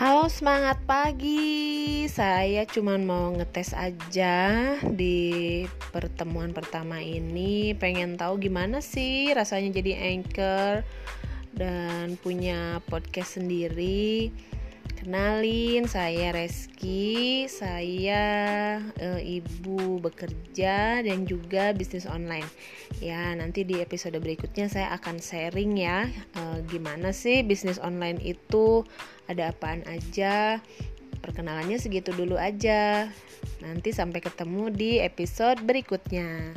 Halo semangat pagi. Saya cuma mau ngetes aja Di pertemuan pertama ini. Pengen tahu gimana sih rasanya jadi anchor Dan punya podcast sendiri Kenalin, saya Reski, saya e, ibu bekerja dan juga bisnis online. Ya, nanti di episode berikutnya saya akan sharing ya, e, gimana sih bisnis online itu, ada apaan aja. Perkenalannya segitu dulu aja. Nanti sampai ketemu di episode berikutnya.